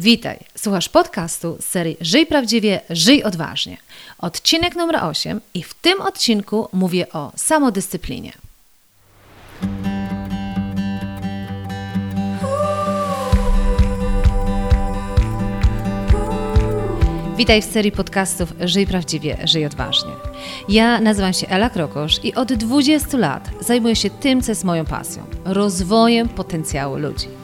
Witaj, słuchasz podcastu z serii Żyj Prawdziwie, Żyj Odważnie. Odcinek numer 8 i w tym odcinku mówię o samodyscyplinie. Witaj w serii podcastów Żyj Prawdziwie, Żyj Odważnie. Ja nazywam się Ela Krokosz i od 20 lat zajmuję się tym, co jest moją pasją rozwojem potencjału ludzi.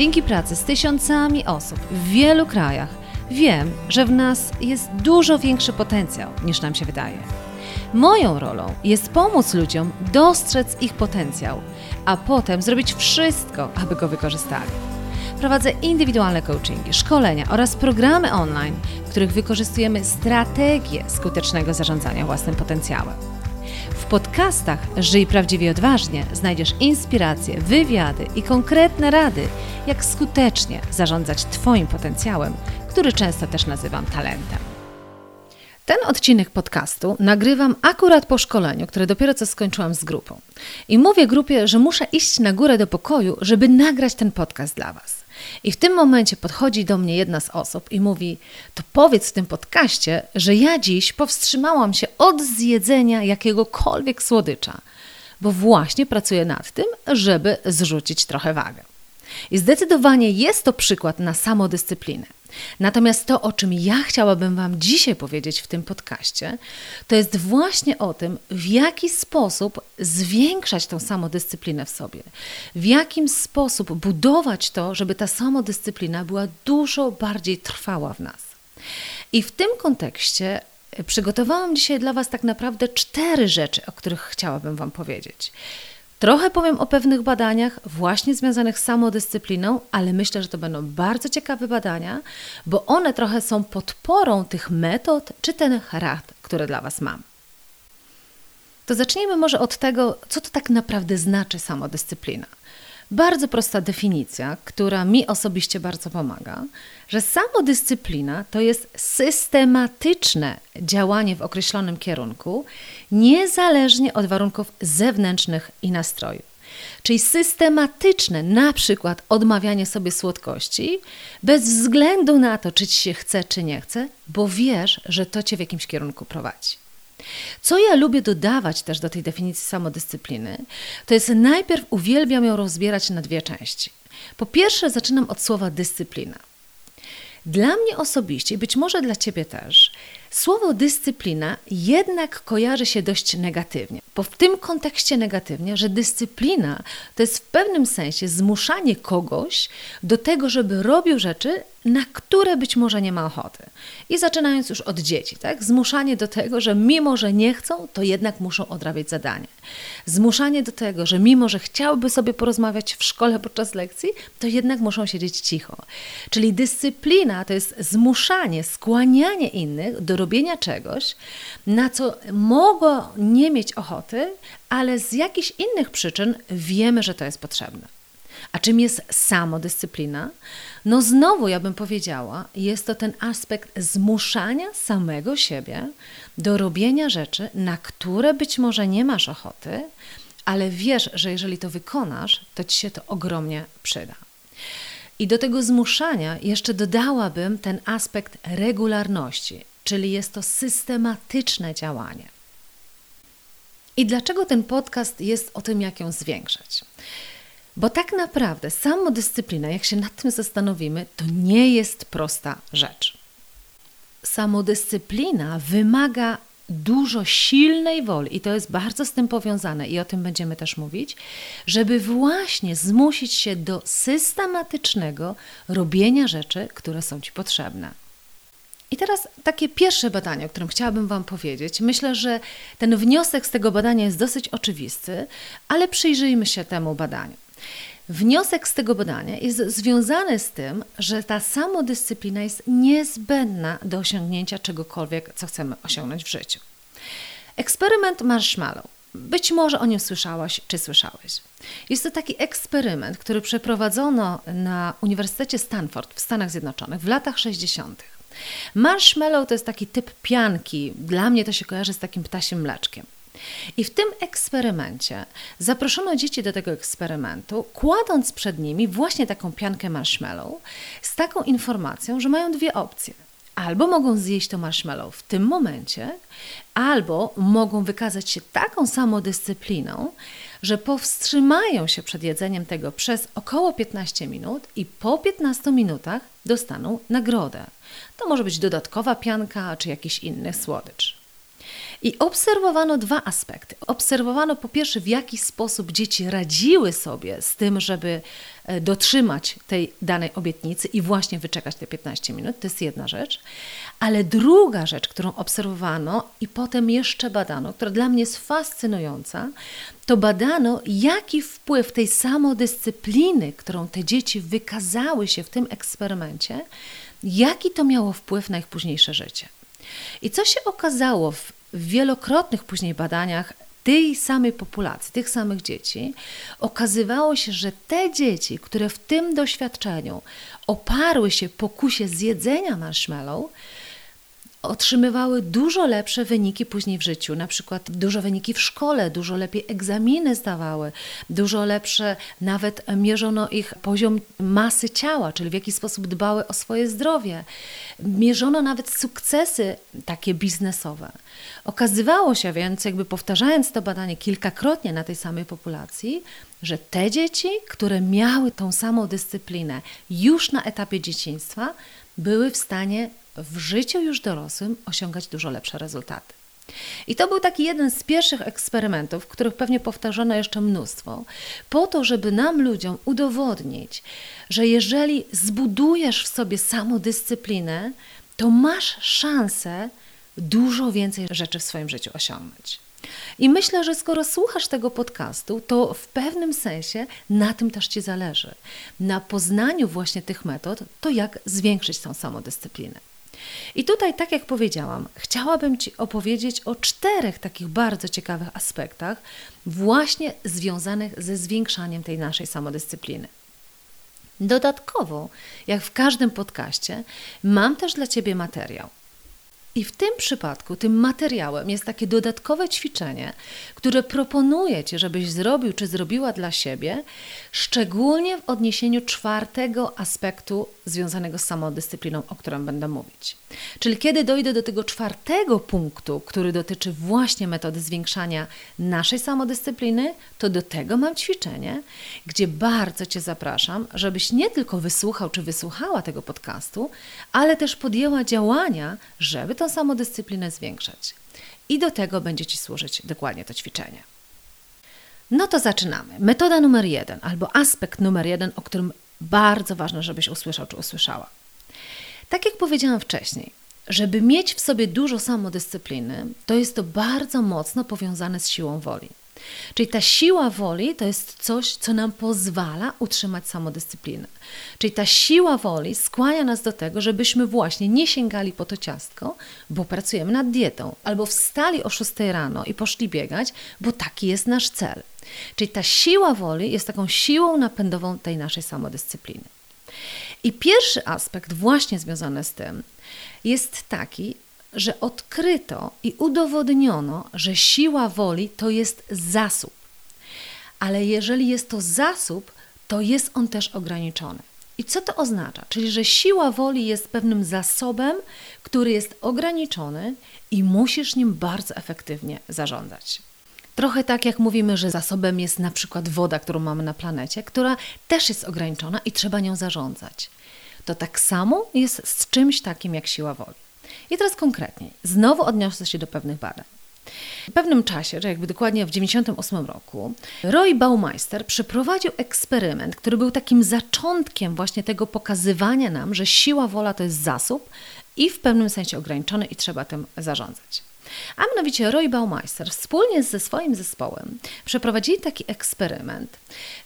Dzięki pracy z tysiącami osób w wielu krajach wiem, że w nas jest dużo większy potencjał niż nam się wydaje. Moją rolą jest pomóc ludziom dostrzec ich potencjał, a potem zrobić wszystko, aby go wykorzystali. Prowadzę indywidualne coachingi, szkolenia oraz programy online, w których wykorzystujemy strategię skutecznego zarządzania własnym potencjałem. Podcastach Żyj Prawdziwie Odważnie znajdziesz inspiracje, wywiady i konkretne rady, jak skutecznie zarządzać Twoim potencjałem, który często też nazywam talentem. Ten odcinek podcastu nagrywam akurat po szkoleniu, które dopiero co skończyłam z grupą. I mówię grupie, że muszę iść na górę do pokoju, żeby nagrać ten podcast dla Was. I w tym momencie podchodzi do mnie jedna z osób i mówi: To powiedz w tym podcaście, że ja dziś powstrzymałam się od zjedzenia jakiegokolwiek słodycza, bo właśnie pracuję nad tym, żeby zrzucić trochę wagę. I zdecydowanie jest to przykład na samodyscyplinę. Natomiast to, o czym ja chciałabym Wam dzisiaj powiedzieć w tym podcaście, to jest właśnie o tym, w jaki sposób zwiększać tą samodyscyplinę w sobie, w jakim sposób budować to, żeby ta samodyscyplina była dużo bardziej trwała w nas. I w tym kontekście przygotowałam dzisiaj dla Was tak naprawdę cztery rzeczy, o których chciałabym Wam powiedzieć. Trochę powiem o pewnych badaniach właśnie związanych z samodyscypliną, ale myślę, że to będą bardzo ciekawe badania, bo one trochę są podporą tych metod czy tych rad, które dla Was mam. To zacznijmy może od tego, co to tak naprawdę znaczy samodyscyplina. Bardzo prosta definicja, która mi osobiście bardzo pomaga, że samodyscyplina to jest systematyczne działanie w określonym kierunku, niezależnie od warunków zewnętrznych i nastroju. Czyli systematyczne, na przykład odmawianie sobie słodkości, bez względu na to, czy ci się chce, czy nie chce, bo wiesz, że to cię w jakimś kierunku prowadzi. Co ja lubię dodawać też do tej definicji samodyscypliny, to jest najpierw uwielbiam ją rozbierać na dwie części. Po pierwsze, zaczynam od słowa dyscyplina. Dla mnie osobiście, być może dla Ciebie też, słowo dyscyplina jednak kojarzy się dość negatywnie. Bo w tym kontekście negatywnie, że dyscyplina to jest w pewnym sensie zmuszanie kogoś do tego, żeby robił rzeczy, na które być może nie ma ochoty. I zaczynając już od dzieci, tak? Zmuszanie do tego, że mimo, że nie chcą, to jednak muszą odrabiać zadanie. Zmuszanie do tego, że mimo, że chciałby sobie porozmawiać w szkole podczas lekcji, to jednak muszą siedzieć cicho. Czyli dyscyplina to jest zmuszanie, skłanianie innych do robienia czegoś, na co mogą nie mieć ochoty, ale z jakichś innych przyczyn wiemy, że to jest potrzebne. A czym jest samodyscyplina? No znowu ja bym powiedziała, jest to ten aspekt zmuszania samego siebie do robienia rzeczy, na które być może nie masz ochoty, ale wiesz, że jeżeli to wykonasz, to ci się to ogromnie przyda. I do tego zmuszania jeszcze dodałabym ten aspekt regularności, czyli jest to systematyczne działanie. I dlaczego ten podcast jest o tym, jak ją zwiększać? Bo tak naprawdę samodyscyplina, jak się nad tym zastanowimy, to nie jest prosta rzecz. Samodyscyplina wymaga dużo silnej woli, i to jest bardzo z tym powiązane, i o tym będziemy też mówić, żeby właśnie zmusić się do systematycznego robienia rzeczy, które są Ci potrzebne. I teraz takie pierwsze badanie, o którym chciałabym Wam powiedzieć. Myślę, że ten wniosek z tego badania jest dosyć oczywisty, ale przyjrzyjmy się temu badaniu. Wniosek z tego badania jest związany z tym, że ta samodyscyplina jest niezbędna do osiągnięcia czegokolwiek, co chcemy osiągnąć w życiu. Eksperyment marshmallow. Być może o nim słyszałaś czy słyszałeś. Jest to taki eksperyment, który przeprowadzono na Uniwersytecie Stanford w Stanach Zjednoczonych w latach 60. Marshmallow to jest taki typ pianki. Dla mnie to się kojarzy z takim ptasim mleczkiem. I w tym eksperymencie zaproszono dzieci do tego eksperymentu, kładąc przed nimi właśnie taką piankę marshmallow z taką informacją, że mają dwie opcje. Albo mogą zjeść to marshmallow w tym momencie, albo mogą wykazać się taką samodyscypliną, że powstrzymają się przed jedzeniem tego przez około 15 minut i po 15 minutach dostaną nagrodę. To może być dodatkowa pianka czy jakiś inny słodycz. I obserwowano dwa aspekty. Obserwowano po pierwsze, w jaki sposób dzieci radziły sobie z tym, żeby e, dotrzymać tej danej obietnicy i właśnie wyczekać te 15 minut. To jest jedna rzecz. Ale druga rzecz, którą obserwowano i potem jeszcze badano, która dla mnie jest fascynująca, to badano, jaki wpływ tej samodyscypliny, którą te dzieci wykazały się w tym eksperymencie, jaki to miało wpływ na ich późniejsze życie. I co się okazało w w wielokrotnych później badaniach tej samej populacji, tych samych dzieci, okazywało się, że te dzieci, które w tym doświadczeniu oparły się pokusie zjedzenia marshmallow, otrzymywały dużo lepsze wyniki później w życiu, na przykład dużo wyniki w szkole, dużo lepiej egzaminy zdawały, dużo lepsze, nawet mierzono ich poziom masy ciała, czyli w jaki sposób dbały o swoje zdrowie. Mierzono nawet sukcesy takie biznesowe. Okazywało się więc, jakby powtarzając to badanie kilkakrotnie na tej samej populacji, że te dzieci, które miały tą samą dyscyplinę już na etapie dzieciństwa, były w stanie w życiu już dorosłym osiągać dużo lepsze rezultaty. I to był taki jeden z pierwszych eksperymentów, których pewnie powtarzano jeszcze mnóstwo, po to, żeby nam ludziom udowodnić, że jeżeli zbudujesz w sobie samodyscyplinę, to masz szansę dużo więcej rzeczy w swoim życiu osiągnąć. I myślę, że skoro słuchasz tego podcastu, to w pewnym sensie na tym też Ci zależy. Na poznaniu właśnie tych metod, to jak zwiększyć tą samodyscyplinę. I tutaj, tak jak powiedziałam, chciałabym Ci opowiedzieć o czterech takich bardzo ciekawych aspektach, właśnie związanych ze zwiększaniem tej naszej samodyscypliny. Dodatkowo, jak w każdym podcaście, mam też dla Ciebie materiał. I w tym przypadku, tym materiałem jest takie dodatkowe ćwiczenie, które proponuję Ci, żebyś zrobił czy zrobiła dla siebie, szczególnie w odniesieniu czwartego aspektu związanego z samodyscypliną, o którym będę mówić. Czyli kiedy dojdę do tego czwartego punktu, który dotyczy właśnie metody zwiększania naszej samodyscypliny, to do tego mam ćwiczenie, gdzie bardzo Cię zapraszam, żebyś nie tylko wysłuchał czy wysłuchała tego podcastu, ale też podjęła działania, żeby tę samodyscyplinę zwiększać. I do tego będzie Ci służyć dokładnie to ćwiczenie. No to zaczynamy. Metoda numer jeden, albo aspekt numer jeden, o którym bardzo ważne, żebyś usłyszał czy usłyszała. Tak jak powiedziałam wcześniej, żeby mieć w sobie dużo samodyscypliny, to jest to bardzo mocno powiązane z siłą woli. Czyli ta siła woli to jest coś, co nam pozwala utrzymać samodyscyplinę. Czyli ta siła woli skłania nas do tego, żebyśmy właśnie nie sięgali po to ciastko, bo pracujemy nad dietą, albo wstali o 6 rano i poszli biegać, bo taki jest nasz cel. Czyli ta siła woli jest taką siłą napędową tej naszej samodyscypliny. I pierwszy aspekt, właśnie związany z tym, jest taki, że odkryto i udowodniono, że siła woli to jest zasób. Ale jeżeli jest to zasób, to jest on też ograniczony. I co to oznacza? Czyli, że siła woli jest pewnym zasobem, który jest ograniczony i musisz nim bardzo efektywnie zarządzać. Trochę tak jak mówimy, że zasobem jest na przykład woda, którą mamy na planecie, która też jest ograniczona i trzeba nią zarządzać. To tak samo jest z czymś takim jak siła woli. I teraz konkretniej, znowu odniosę się do pewnych badań. W pewnym czasie, że jakby dokładnie w 1998 roku, Roy Baumeister przeprowadził eksperyment, który był takim zaczątkiem właśnie tego pokazywania nam, że siła wola to jest zasób i w pewnym sensie ograniczony i trzeba tym zarządzać. A mianowicie Roy Baumeister wspólnie ze swoim zespołem przeprowadzili taki eksperyment,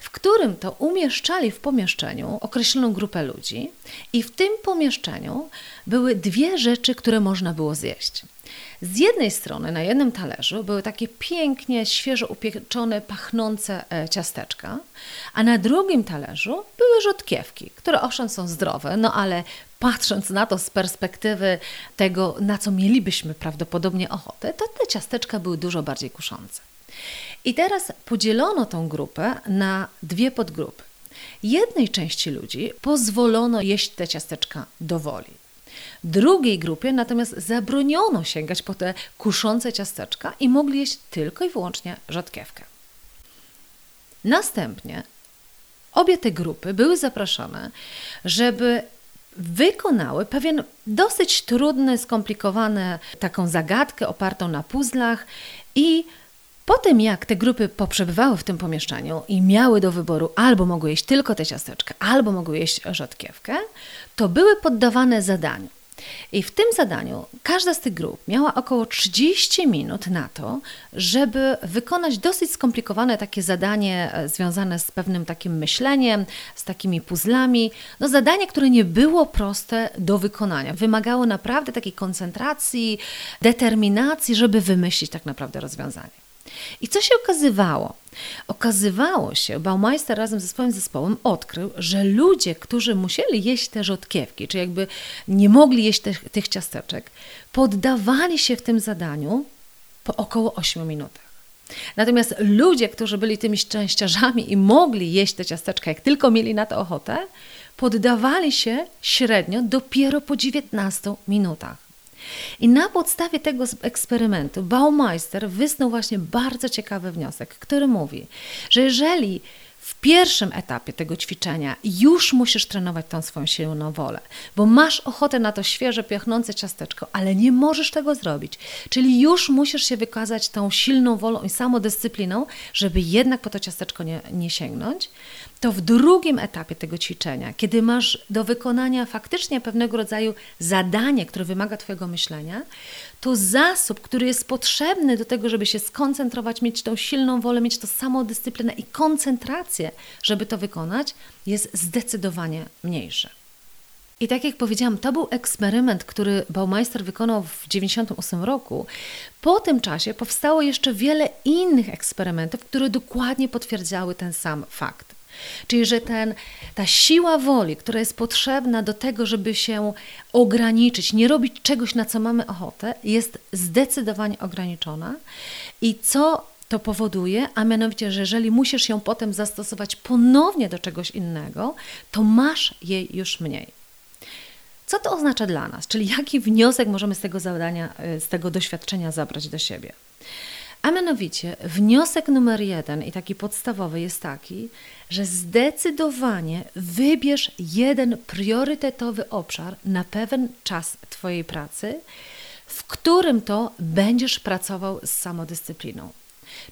w którym to umieszczali w pomieszczeniu określoną grupę ludzi i w tym pomieszczeniu były dwie rzeczy, które można było zjeść. Z jednej strony na jednym talerzu były takie pięknie, świeżo upieczone, pachnące e, ciasteczka, a na drugim talerzu były rzodkiewki, które owszem są zdrowe, no ale patrząc na to z perspektywy tego, na co mielibyśmy prawdopodobnie ochotę, to te ciasteczka były dużo bardziej kuszące. I teraz podzielono tą grupę na dwie podgrupy. Jednej części ludzi pozwolono jeść te ciasteczka do woli. Drugiej grupie natomiast zabroniono sięgać po te kuszące ciasteczka i mogli jeść tylko i wyłącznie rzodkiewkę. Następnie obie te grupy były zapraszane, żeby wykonały pewien dosyć trudny, skomplikowany taką zagadkę opartą na puzzlach i po tym, jak te grupy poprzebywały w tym pomieszczeniu i miały do wyboru albo mogły jeść tylko te ciasteczka, albo mogły jeść rzodkiewkę, to były poddawane zadaniu. I w tym zadaniu każda z tych grup miała około 30 minut na to, żeby wykonać dosyć skomplikowane takie zadanie e, związane z pewnym takim myśleniem, z takimi puzzlami. No zadanie, które nie było proste do wykonania. Wymagało naprawdę takiej koncentracji, determinacji, żeby wymyślić tak naprawdę rozwiązanie. I co się okazywało? Okazywało się, Baumeister razem ze swoim zespołem odkrył, że ludzie, którzy musieli jeść te rzodkiewki, czy jakby nie mogli jeść te, tych ciasteczek, poddawali się w tym zadaniu po około 8 minutach. Natomiast ludzie, którzy byli tymi szczęściarzami i mogli jeść te ciasteczka, jak tylko mieli na to ochotę, poddawali się średnio dopiero po 19 minutach. I na podstawie tego eksperymentu Baumeister wysnuł właśnie bardzo ciekawy wniosek, który mówi, że jeżeli w pierwszym etapie tego ćwiczenia już musisz trenować tą swoją silną wolę, bo masz ochotę na to świeże, piachnące ciasteczko, ale nie możesz tego zrobić. Czyli już musisz się wykazać tą silną wolą i samodyscypliną, żeby jednak po to ciasteczko nie, nie sięgnąć to w drugim etapie tego ćwiczenia, kiedy masz do wykonania faktycznie pewnego rodzaju zadanie, które wymaga Twojego myślenia, to zasób, który jest potrzebny do tego, żeby się skoncentrować, mieć tą silną wolę, mieć to samodyscyplinę i koncentrację, żeby to wykonać, jest zdecydowanie mniejszy. I tak jak powiedziałam, to był eksperyment, który Baumeister wykonał w 1998 roku. Po tym czasie powstało jeszcze wiele innych eksperymentów, które dokładnie potwierdzały ten sam fakt. Czyli, że ten, ta siła woli, która jest potrzebna do tego, żeby się ograniczyć, nie robić czegoś, na co mamy ochotę, jest zdecydowanie ograniczona. I co to powoduje, a mianowicie, że jeżeli musisz ją potem zastosować ponownie do czegoś innego, to masz jej już mniej. Co to oznacza dla nas? Czyli jaki wniosek możemy z tego zadania, z tego doświadczenia zabrać do siebie? A mianowicie wniosek numer jeden i taki podstawowy jest taki, że zdecydowanie wybierz jeden priorytetowy obszar na pewien czas Twojej pracy, w którym to będziesz pracował z samodyscypliną.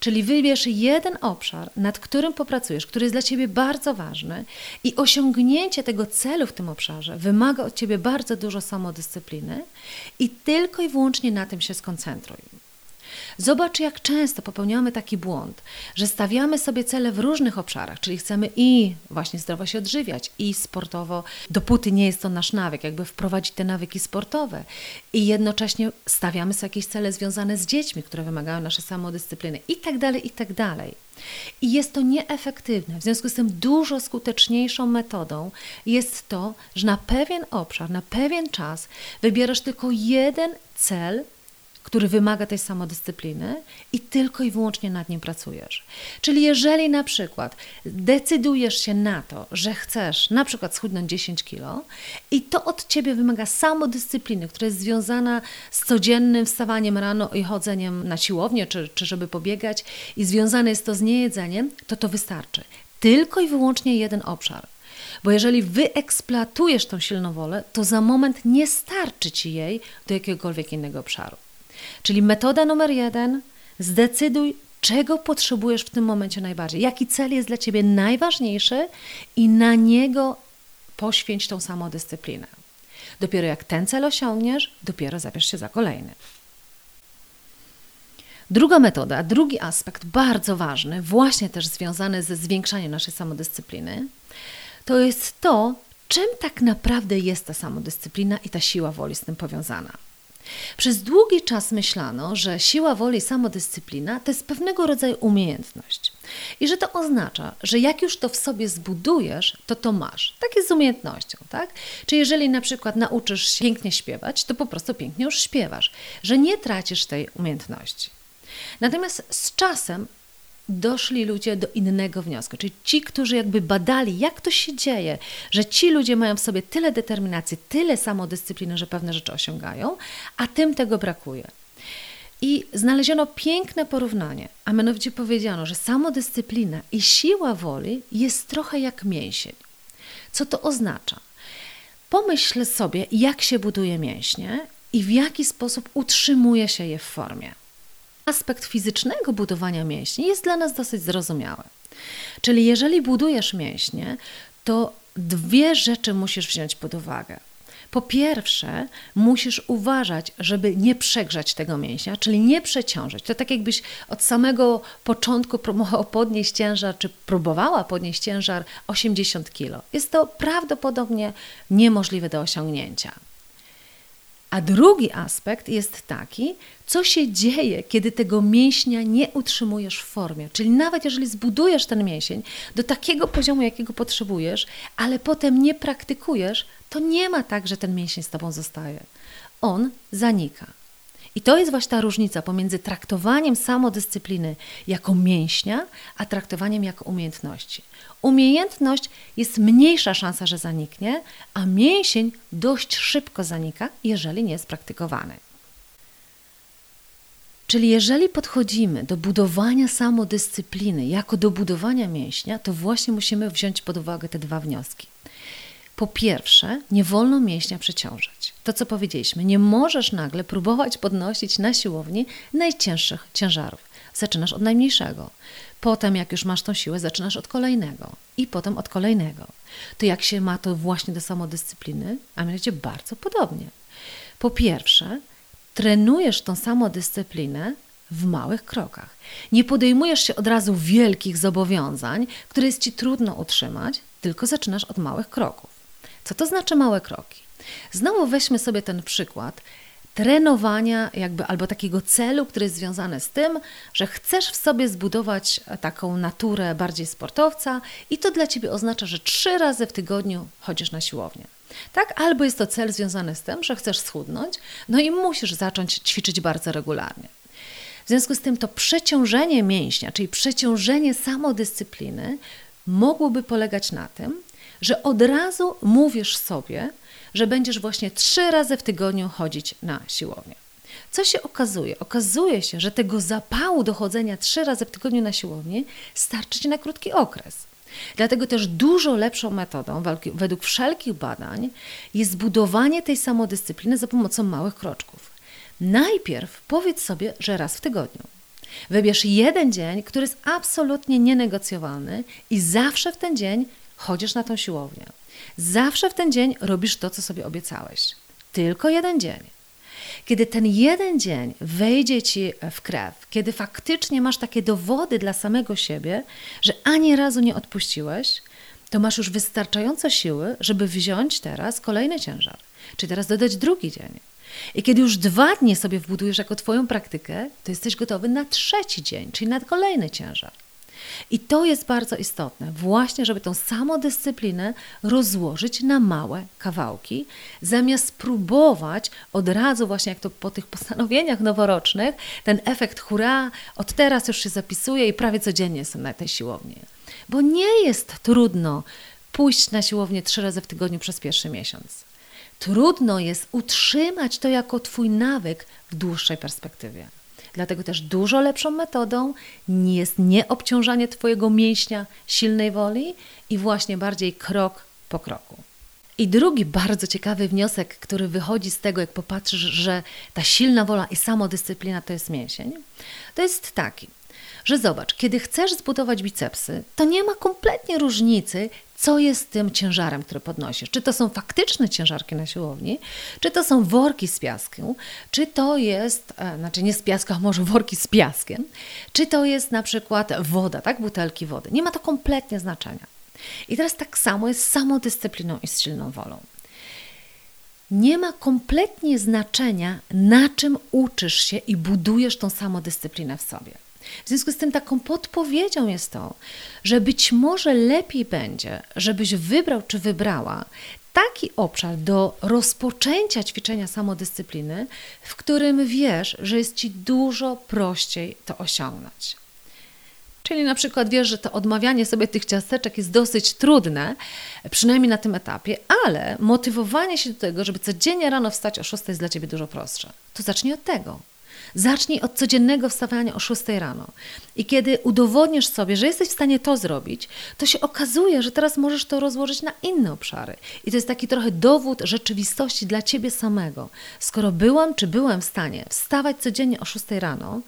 Czyli wybierz jeden obszar, nad którym popracujesz, który jest dla Ciebie bardzo ważny i osiągnięcie tego celu w tym obszarze wymaga od Ciebie bardzo dużo samodyscypliny i tylko i wyłącznie na tym się skoncentruj. Zobacz, jak często popełniamy taki błąd, że stawiamy sobie cele w różnych obszarach, czyli chcemy i właśnie zdrowo się odżywiać, i sportowo, dopóty nie jest to nasz nawyk, jakby wprowadzić te nawyki sportowe, i jednocześnie stawiamy sobie jakieś cele związane z dziećmi, które wymagają naszej samodyscypliny, i tak dalej, i tak dalej. I jest to nieefektywne. W związku z tym dużo skuteczniejszą metodą jest to, że na pewien obszar, na pewien czas wybierasz tylko jeden cel, który wymaga tej samodyscypliny i tylko i wyłącznie nad nim pracujesz. Czyli jeżeli na przykład decydujesz się na to, że chcesz na przykład schudnąć 10 kilo i to od ciebie wymaga samodyscypliny, która jest związana z codziennym wstawaniem rano i chodzeniem na siłownię, czy, czy żeby pobiegać i związane jest to z niejedzeniem, to to wystarczy. Tylko i wyłącznie jeden obszar. Bo jeżeli wyeksploatujesz tą silną wolę, to za moment nie starczy ci jej do jakiegokolwiek innego obszaru. Czyli metoda numer jeden, zdecyduj, czego potrzebujesz w tym momencie najbardziej, jaki cel jest dla ciebie najważniejszy i na niego poświęć tą samodyscyplinę. Dopiero jak ten cel osiągniesz, dopiero zabierz się za kolejny. Druga metoda, drugi aspekt bardzo ważny, właśnie też związany ze zwiększaniem naszej samodyscypliny, to jest to, czym tak naprawdę jest ta samodyscyplina i ta siła woli z tym powiązana. Przez długi czas myślano, że siła woli i samodyscyplina to jest pewnego rodzaju umiejętność. I że to oznacza, że jak już to w sobie zbudujesz, to to masz. Tak jest z umiejętnością, tak? Czy jeżeli na przykład nauczysz się pięknie śpiewać, to po prostu pięknie już śpiewasz, że nie tracisz tej umiejętności. Natomiast z czasem doszli ludzie do innego wniosku. Czyli ci, którzy jakby badali, jak to się dzieje, że ci ludzie mają w sobie tyle determinacji, tyle samodyscypliny, że pewne rzeczy osiągają, a tym tego brakuje. I znaleziono piękne porównanie, a mianowicie powiedziano, że samodyscyplina i siła woli jest trochę jak mięsień. Co to oznacza? Pomyśl sobie, jak się buduje mięśnie i w jaki sposób utrzymuje się je w formie aspekt fizycznego budowania mięśni jest dla nas dosyć zrozumiały. Czyli jeżeli budujesz mięśnie, to dwie rzeczy musisz wziąć pod uwagę. Po pierwsze, musisz uważać, żeby nie przegrzać tego mięśnia, czyli nie przeciążyć. To tak jakbyś od samego początku próbował podnieść ciężar, czy próbowała podnieść ciężar 80 kg. Jest to prawdopodobnie niemożliwe do osiągnięcia. A drugi aspekt jest taki, co się dzieje, kiedy tego mięśnia nie utrzymujesz w formie. Czyli nawet jeżeli zbudujesz ten mięsień do takiego poziomu, jakiego potrzebujesz, ale potem nie praktykujesz, to nie ma tak, że ten mięsień z tobą zostaje. On zanika. I to jest właśnie ta różnica pomiędzy traktowaniem samodyscypliny jako mięśnia, a traktowaniem jako umiejętności. Umiejętność jest mniejsza szansa, że zaniknie, a mięsień dość szybko zanika, jeżeli nie jest praktykowany. Czyli jeżeli podchodzimy do budowania samodyscypliny jako do budowania mięśnia, to właśnie musimy wziąć pod uwagę te dwa wnioski. Po pierwsze, nie wolno mięśnia przeciążać. To, co powiedzieliśmy, nie możesz nagle próbować podnosić na siłowni najcięższych ciężarów. Zaczynasz od najmniejszego. Potem, jak już masz tą siłę, zaczynasz od kolejnego i potem od kolejnego. To jak się ma to właśnie do samodyscypliny? A mianowicie bardzo podobnie. Po pierwsze, trenujesz tą samodyscyplinę w małych krokach. Nie podejmujesz się od razu wielkich zobowiązań, które jest ci trudno utrzymać, tylko zaczynasz od małych kroków. Co to znaczy małe kroki? Znowu weźmy sobie ten przykład trenowania, jakby albo takiego celu, który jest związany z tym, że chcesz w sobie zbudować taką naturę bardziej sportowca, i to dla ciebie oznacza, że trzy razy w tygodniu chodzisz na siłownię. Tak? Albo jest to cel związany z tym, że chcesz schudnąć, no i musisz zacząć ćwiczyć bardzo regularnie. W związku z tym to przeciążenie mięśnia, czyli przeciążenie samodyscypliny, mogłoby polegać na tym, że od razu mówisz sobie, że będziesz właśnie trzy razy w tygodniu chodzić na siłownię. Co się okazuje? Okazuje się, że tego zapału do chodzenia trzy razy w tygodniu na siłownię starczy ci na krótki okres. Dlatego też dużo lepszą metodą, według wszelkich badań, jest budowanie tej samodyscypliny za pomocą małych kroczków. Najpierw powiedz sobie, że raz w tygodniu. Wybierz jeden dzień, który jest absolutnie nienegocjowalny i zawsze w ten dzień chodzisz na tą siłownię. Zawsze w ten dzień robisz to, co sobie obiecałeś. Tylko jeden dzień. Kiedy ten jeden dzień wejdzie ci w krew, kiedy faktycznie masz takie dowody dla samego siebie, że ani razu nie odpuściłeś, to masz już wystarczająco siły, żeby wziąć teraz kolejny ciężar, czy teraz dodać drugi dzień. I kiedy już dwa dni sobie wbudujesz jako Twoją praktykę, to jesteś gotowy na trzeci dzień, czyli na kolejny ciężar. I to jest bardzo istotne, właśnie, żeby tą samodyscyplinę rozłożyć na małe kawałki, zamiast próbować od razu, właśnie jak to po tych postanowieniach noworocznych, ten efekt hura, od teraz już się zapisuję i prawie codziennie jestem na tej siłowni. Bo nie jest trudno pójść na siłownię trzy razy w tygodniu przez pierwszy miesiąc. Trudno jest utrzymać to jako Twój nawyk w dłuższej perspektywie. Dlatego też dużo lepszą metodą jest nieobciążanie Twojego mięśnia silnej woli i właśnie bardziej krok po kroku. I drugi bardzo ciekawy wniosek, który wychodzi z tego, jak popatrzysz, że ta silna wola i samodyscyplina to jest mięsień, to jest taki, że zobacz, kiedy chcesz zbudować bicepsy, to nie ma kompletnie różnicy, co jest tym ciężarem, który podnosisz. Czy to są faktyczne ciężarki na siłowni, czy to są worki z piaskiem, czy to jest, e, znaczy nie z piaskiem, a może worki z piaskiem, czy to jest na przykład woda, tak, butelki wody. Nie ma to kompletnie znaczenia. I teraz tak samo jest z samodyscypliną i z silną wolą. nie ma kompletnie znaczenia, na czym uczysz się i budujesz tą samodyscyplinę w sobie. W związku z tym taką podpowiedzią jest to, że być może lepiej będzie, żebyś wybrał czy wybrała taki obszar do rozpoczęcia ćwiczenia samodyscypliny, w którym wiesz, że jest ci dużo prościej to osiągnąć. Czyli na przykład wiesz, że to odmawianie sobie tych ciasteczek jest dosyć trudne, przynajmniej na tym etapie, ale motywowanie się do tego, żeby codziennie rano wstać o 6 jest dla ciebie dużo prostsze. To zacznij od tego. Zacznij od codziennego wstawania o 6 rano. I kiedy udowodnisz sobie, że jesteś w stanie to zrobić, to się okazuje, że teraz możesz to rozłożyć na inne obszary. I to jest taki trochę dowód rzeczywistości dla ciebie samego. Skoro byłam czy byłem w stanie wstawać codziennie o 6 rano,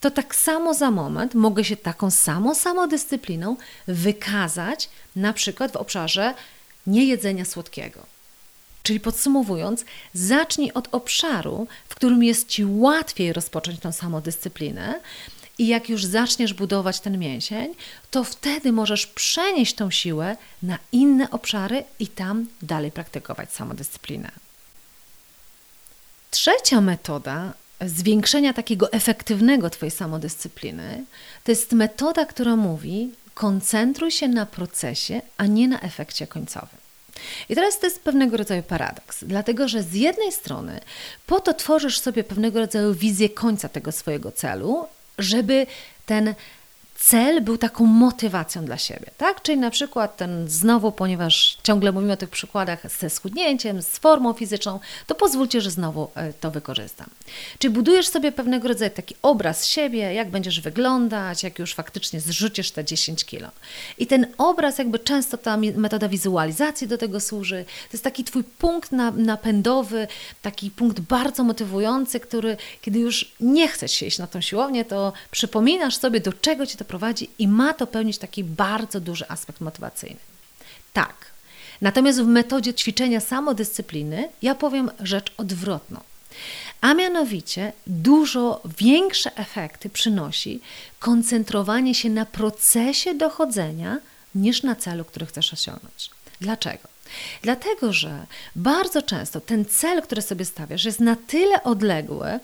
to tak samo za moment mogę się taką samą samodyscypliną wykazać na przykład w obszarze niejedzenia słodkiego. Czyli podsumowując, zacznij od obszaru, w którym jest Ci łatwiej rozpocząć tą samodyscyplinę, i jak już zaczniesz budować ten mięsień, to wtedy możesz przenieść tą siłę na inne obszary i tam dalej praktykować samodyscyplinę. Trzecia metoda zwiększenia takiego efektywnego Twojej samodyscypliny, to jest metoda, która mówi: koncentruj się na procesie, a nie na efekcie końcowym. I teraz to jest pewnego rodzaju paradoks, dlatego że z jednej strony po to tworzysz sobie pewnego rodzaju wizję końca tego swojego celu, żeby ten cel był taką motywacją dla siebie, tak? Czyli na przykład ten znowu, ponieważ ciągle mówimy o tych przykładach ze schudnięciem, z formą fizyczną, to pozwólcie, że znowu e, to wykorzystam. Czyli budujesz sobie pewnego rodzaju taki obraz siebie, jak będziesz wyglądać, jak już faktycznie zrzucisz te 10 kilo. I ten obraz, jakby często ta metoda wizualizacji do tego służy, to jest taki twój punkt napędowy, taki punkt bardzo motywujący, który kiedy już nie chcesz się iść na tą siłownię, to przypominasz sobie, do czego ci to prowadzi i ma to pełnić taki bardzo duży aspekt motywacyjny. Tak. Natomiast w metodzie ćwiczenia samodyscypliny ja powiem rzecz odwrotną. A mianowicie dużo większe efekty przynosi koncentrowanie się na procesie dochodzenia niż na celu, który chcesz osiągnąć. Dlaczego? Dlatego, że bardzo często ten cel, który sobie stawiasz, jest na tyle odległy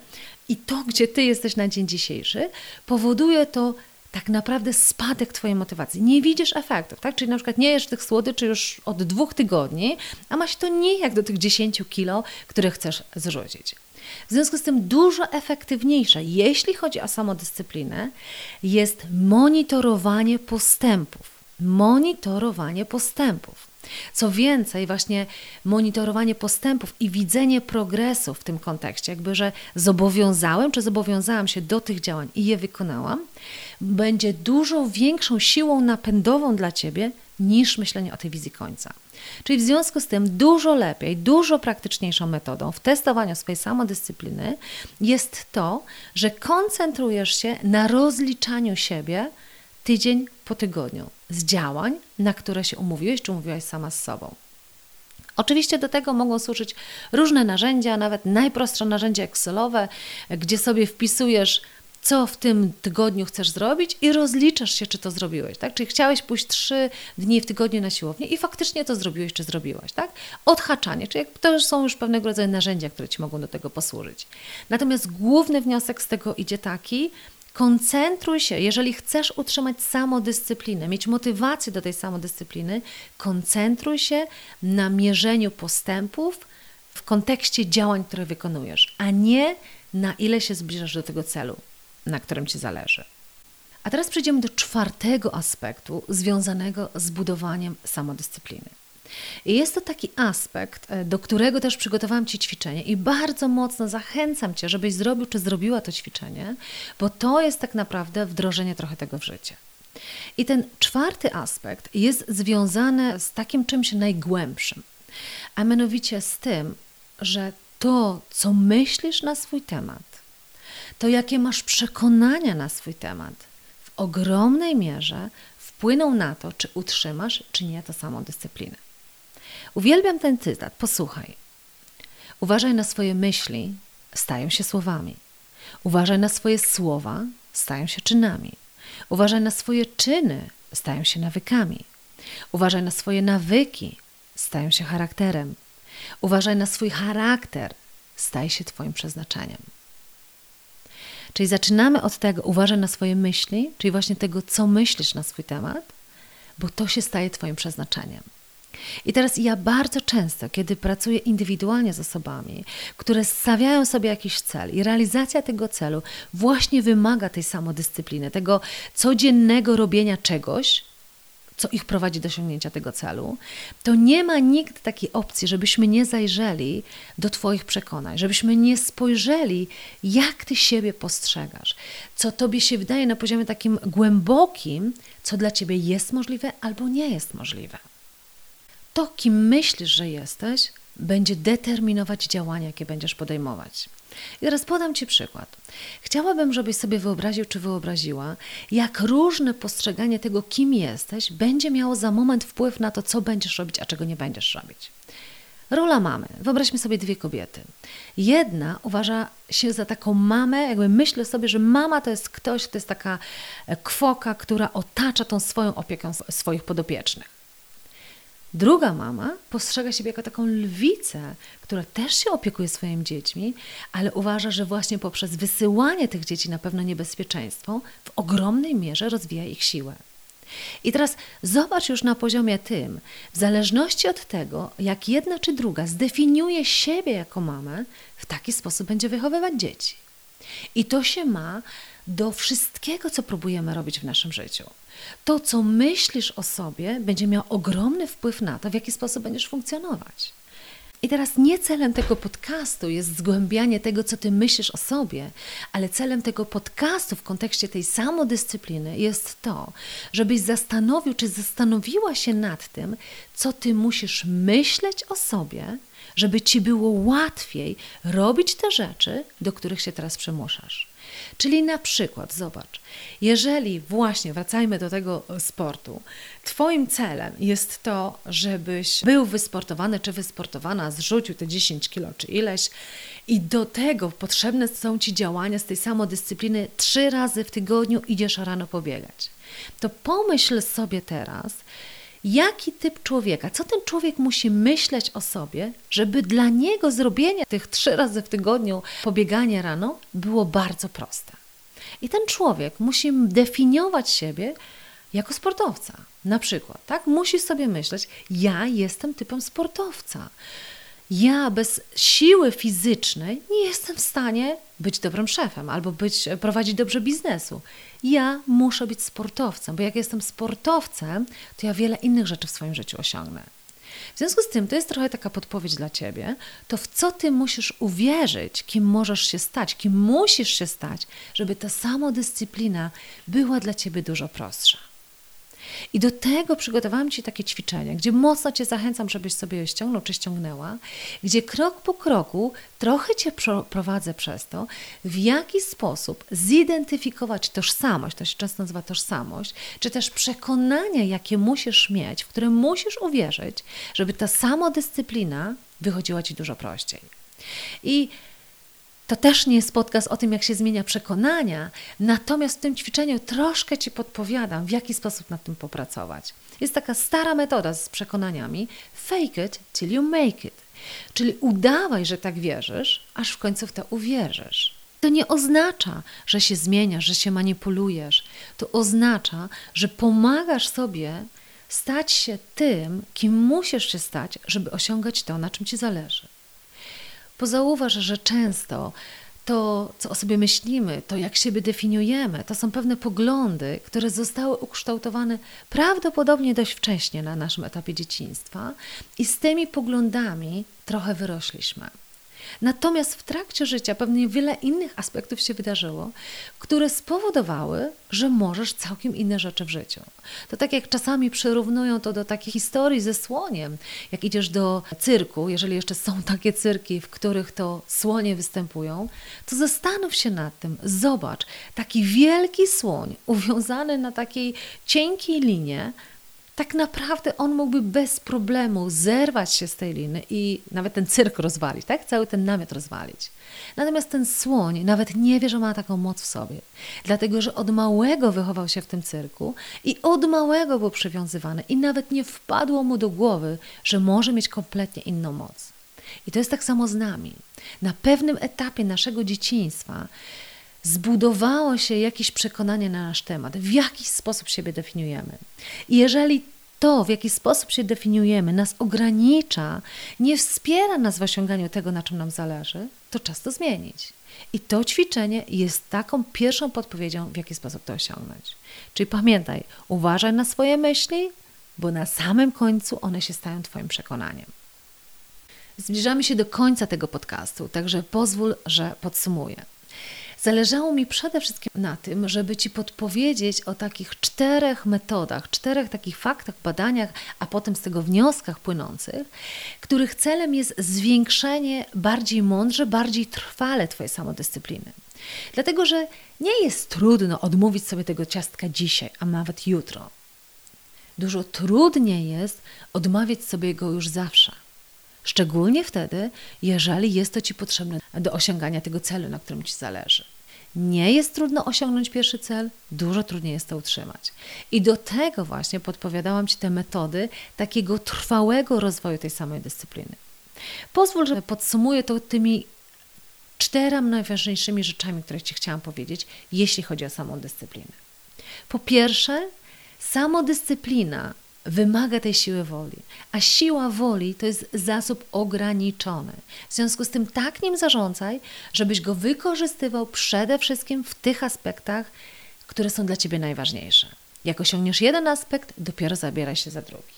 i to, gdzie ty jesteś na dzień dzisiejszy, powoduje to tak naprawdę spadek Twojej motywacji. Nie widzisz efektów, tak? Czyli na przykład nie jesz tych słodyczy już od dwóch tygodni, a ma się to nijak do tych 10 kilo, które chcesz zrzucić. W związku z tym dużo efektywniejsze, jeśli chodzi o samodyscyplinę, jest monitorowanie postępów. Monitorowanie postępów. Co więcej, właśnie monitorowanie postępów i widzenie progresu w tym kontekście, jakby, że zobowiązałem czy zobowiązałam się do tych działań i je wykonałam, będzie dużo większą siłą napędową dla ciebie niż myślenie o tej wizji końca. Czyli w związku z tym dużo lepiej, dużo praktyczniejszą metodą w testowaniu swojej samodyscypliny jest to, że koncentrujesz się na rozliczaniu siebie tydzień po tygodniu z działań, na które się umówiłeś czy umówiłaś sama z sobą. Oczywiście do tego mogą służyć różne narzędzia, nawet najprostsze narzędzia Excelowe, gdzie sobie wpisujesz co w tym tygodniu chcesz zrobić i rozliczasz się, czy to zrobiłeś, tak? Czyli chciałeś pójść trzy dni w tygodniu na siłownię i faktycznie to zrobiłeś, czy zrobiłaś, tak? Odhaczanie, czyli to są już pewnego rodzaju narzędzia, które Ci mogą do tego posłużyć. Natomiast główny wniosek z tego idzie taki, Koncentruj się, jeżeli chcesz utrzymać samodyscyplinę, mieć motywację do tej samodyscypliny, koncentruj się na mierzeniu postępów w kontekście działań, które wykonujesz, a nie na ile się zbliżasz do tego celu, na którym ci zależy. A teraz przejdziemy do czwartego aspektu związanego z budowaniem samodyscypliny. I jest to taki aspekt, e, do którego też przygotowałam Ci ćwiczenie i bardzo mocno zachęcam Cię, żebyś zrobił czy zrobiła to ćwiczenie, bo to jest tak naprawdę wdrożenie trochę tego w życie. I ten czwarty aspekt jest związany z takim czymś najgłębszym, a mianowicie z tym, że to, co myślisz na swój temat, to jakie masz przekonania na swój temat, w ogromnej mierze wpłyną na to, czy utrzymasz, czy nie, to samą dyscyplinę. Uwielbiam ten cytat. Posłuchaj. Uważaj na swoje myśli, stają się słowami. Uważaj na swoje słowa, stają się czynami. Uważaj na swoje czyny, stają się nawykami. Uważaj na swoje nawyki, stają się charakterem. Uważaj na swój charakter. Staj się Twoim przeznaczeniem. Czyli zaczynamy od tego, uważaj na swoje myśli, czyli właśnie tego, co myślisz na swój temat, bo to się staje Twoim przeznaczeniem. I teraz ja bardzo często, kiedy pracuję indywidualnie z osobami, które stawiają sobie jakiś cel i realizacja tego celu właśnie wymaga tej samodyscypliny, tego codziennego robienia czegoś, co ich prowadzi do osiągnięcia tego celu, to nie ma nikt takiej opcji, żebyśmy nie zajrzeli do Twoich przekonań, żebyśmy nie spojrzeli, jak Ty siebie postrzegasz, co Tobie się wydaje na poziomie takim głębokim, co dla Ciebie jest możliwe albo nie jest możliwe. To, kim myślisz, że jesteś, będzie determinować działania, jakie będziesz podejmować. I teraz podam Ci przykład. Chciałabym, żebyś sobie wyobraził czy wyobraziła, jak różne postrzeganie tego, kim jesteś, będzie miało za moment wpływ na to, co będziesz robić, a czego nie będziesz robić. Rola mamy. Wyobraźmy sobie dwie kobiety. Jedna uważa się za taką mamę, jakby myślę sobie, że mama to jest ktoś, to jest taka kwoka, która otacza tą swoją opieką swoich podopiecznych. Druga mama postrzega siebie jako taką lwicę, która też się opiekuje swoimi dziećmi, ale uważa, że właśnie poprzez wysyłanie tych dzieci na pewno niebezpieczeństwo w ogromnej mierze rozwija ich siłę. I teraz zobacz już na poziomie tym, w zależności od tego, jak jedna czy druga zdefiniuje siebie jako mamę, w taki sposób będzie wychowywać dzieci. I to się ma do wszystkiego, co próbujemy robić w naszym życiu. To, co myślisz o sobie, będzie miało ogromny wpływ na to, w jaki sposób będziesz funkcjonować. I teraz nie celem tego podcastu jest zgłębianie tego, co ty myślisz o sobie, ale celem tego podcastu w kontekście tej samodyscypliny jest to, żebyś zastanowił, czy zastanowiła się nad tym, co ty musisz myśleć o sobie, żeby ci było łatwiej robić te rzeczy, do których się teraz przymuszasz. Czyli na przykład, zobacz, jeżeli właśnie wracajmy do tego sportu, Twoim celem jest to, żebyś był wysportowany czy wysportowana, zrzucił te 10 kilo czy ileś, i do tego potrzebne są Ci działania z tej samodyscypliny. Trzy razy w tygodniu idziesz rano pobiegać. To pomyśl sobie teraz, jaki typ człowieka, co ten człowiek musi myśleć o sobie, żeby dla niego zrobienie tych trzy razy w tygodniu pobiegania rano było bardzo proste. I ten człowiek musi definiować siebie jako sportowca. Na przykład, tak? Musi sobie myśleć, ja jestem typem sportowca. Ja bez siły fizycznej nie jestem w stanie być dobrym szefem albo być, prowadzić dobrze biznesu. Ja muszę być sportowcem, bo jak jestem sportowcem, to ja wiele innych rzeczy w swoim życiu osiągnę. W związku z tym to jest trochę taka podpowiedź dla ciebie, to w co ty musisz uwierzyć, kim możesz się stać, kim musisz się stać, żeby ta samodyscyplina była dla ciebie dużo prostsza. I do tego przygotowałam Ci takie ćwiczenie, gdzie mocno Cię zachęcam, żebyś sobie ściągnął czy ściągnęła, gdzie krok po kroku trochę Cię prowadzę przez to, w jaki sposób zidentyfikować tożsamość, to się często nazywa tożsamość, czy też przekonania, jakie musisz mieć, w które musisz uwierzyć, żeby ta samodyscyplina wychodziła Ci dużo prościej. I to też nie jest podcast o tym, jak się zmienia przekonania, natomiast w tym ćwiczeniu troszkę Ci podpowiadam, w jaki sposób nad tym popracować. Jest taka stara metoda z przekonaniami fake it till you make it. Czyli udawaj, że tak wierzysz, aż w końcu w to uwierzysz. To nie oznacza, że się zmieniasz, że się manipulujesz. To oznacza, że pomagasz sobie stać się tym, kim musisz się stać, żeby osiągać to, na czym ci zależy. Bo zauważ, że często to, co o sobie myślimy, to jak siebie definiujemy, to są pewne poglądy, które zostały ukształtowane prawdopodobnie dość wcześnie na naszym etapie dzieciństwa, i z tymi poglądami trochę wyrośliśmy. Natomiast w trakcie życia pewnie wiele innych aspektów się wydarzyło, które spowodowały, że możesz całkiem inne rzeczy w życiu. To tak jak czasami przyrównują to do takiej historii ze słoniem. Jak idziesz do cyrku, jeżeli jeszcze są takie cyrki, w których to słonie występują, to zastanów się nad tym, zobacz, taki wielki słoń uwiązany na takiej cienkiej linie, tak naprawdę on mógłby bez problemu zerwać się z tej liny i nawet ten cyrk rozwalić, tak? Cały ten namiot rozwalić. Natomiast ten słoń nawet nie wie, że ma taką moc w sobie, dlatego że od małego wychował się w tym cyrku i od małego był przywiązywany i nawet nie wpadło mu do głowy, że może mieć kompletnie inną moc. I to jest tak samo z nami. Na pewnym etapie naszego dzieciństwa zbudowało się jakieś przekonanie na nasz temat, w jakiś sposób siebie definiujemy. I jeżeli to, w jaki sposób się definiujemy, nas ogranicza, nie wspiera nas w osiąganiu tego, na czym nam zależy, to czas to zmienić. I to ćwiczenie jest taką pierwszą podpowiedzią, w jaki sposób to osiągnąć. Czyli pamiętaj, uważaj na swoje myśli, bo na samym końcu one się stają Twoim przekonaniem. Zbliżamy się do końca tego podcastu, także pozwól, że podsumuję. Zależało mi przede wszystkim na tym, żeby Ci podpowiedzieć o takich czterech metodach, czterech takich faktach, badaniach, a potem z tego wnioskach płynących, których celem jest zwiększenie bardziej mądrze, bardziej trwale Twojej samodyscypliny. Dlatego, że nie jest trudno odmówić sobie tego ciastka dzisiaj, a nawet jutro. Dużo trudniej jest odmawiać sobie go już zawsze. Szczególnie wtedy, jeżeli jest to Ci potrzebne do osiągania tego celu, na którym Ci zależy. Nie jest trudno osiągnąć pierwszy cel, dużo trudniej jest to utrzymać. I do tego właśnie podpowiadałam Ci te metody takiego trwałego rozwoju tej samej dyscypliny. Pozwól, że podsumuję to tymi czterema najważniejszymi rzeczami, które Ci chciałam powiedzieć, jeśli chodzi o samą dyscyplinę. Po pierwsze, samodyscyplina wymaga tej siły woli, a siła woli to jest zasób ograniczony. W związku z tym tak nim zarządzaj, żebyś go wykorzystywał przede wszystkim w tych aspektach, które są dla Ciebie najważniejsze. Jak osiągniesz jeden aspekt, dopiero zabieraj się za drugi.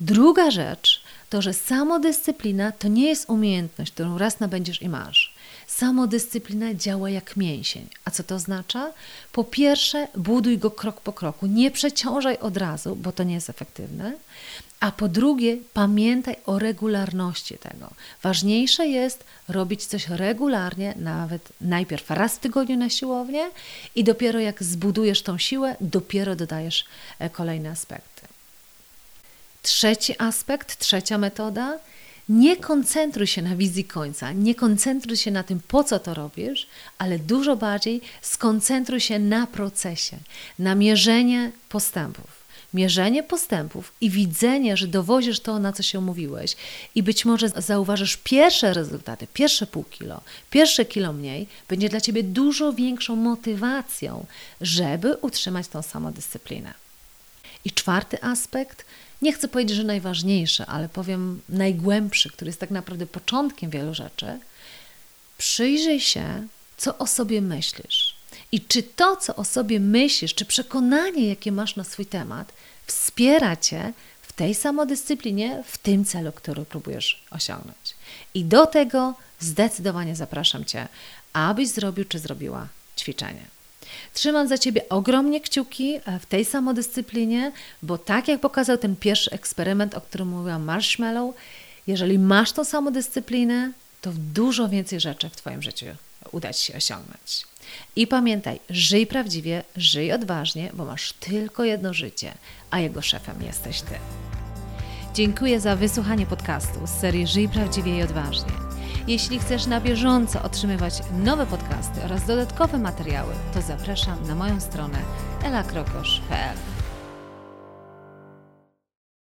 Druga rzecz to, że samodyscyplina to nie jest umiejętność, którą raz nabędziesz i masz. Samodyscyplina działa jak mięsień. A co to oznacza? Po pierwsze, buduj go krok po kroku. Nie przeciążaj od razu, bo to nie jest efektywne. A po drugie, pamiętaj o regularności tego. Ważniejsze jest robić coś regularnie, nawet najpierw raz w tygodniu na siłownię i dopiero jak zbudujesz tą siłę, dopiero dodajesz e, kolejne aspekty. Trzeci aspekt, trzecia metoda nie koncentruj się na wizji końca, nie koncentruj się na tym, po co to robisz, ale dużo bardziej skoncentruj się na procesie, na mierzenie postępów. Mierzenie postępów i widzenie, że dowozisz to, na co się umówiłeś, i być może zauważysz pierwsze rezultaty, pierwsze pół kilo, pierwsze kilo mniej, będzie dla ciebie dużo większą motywacją, żeby utrzymać tą samodyscyplinę. I czwarty aspekt nie chcę powiedzieć, że najważniejszy, ale powiem najgłębszy, który jest tak naprawdę początkiem wielu rzeczy, przyjrzyj się, co o sobie myślisz. I czy to, co o sobie myślisz, czy przekonanie, jakie masz na swój temat, wspiera cię w tej samodyscyplinie, w tym celu, który próbujesz osiągnąć. I do tego zdecydowanie zapraszam cię, abyś zrobił czy zrobiła ćwiczenie. Trzymam za Ciebie ogromnie kciuki e, w tej samodyscyplinie, bo tak jak pokazał ten pierwszy eksperyment, o którym mówiłam, Marshmallow, jeżeli masz tą samodyscyplinę, to dużo więcej rzeczy w Twoim życiu uda Ci się osiągnąć. I pamiętaj, żyj prawdziwie, żyj odważnie, bo masz tylko jedno życie, a jego szefem jesteś Ty. Dziękuję za wysłuchanie podcastu z serii Żyj prawdziwie i odważnie. Jeśli chcesz na bieżąco otrzymywać nowe podcasty oraz dodatkowe materiały, to zapraszam na moją stronę elakrokosz.pl.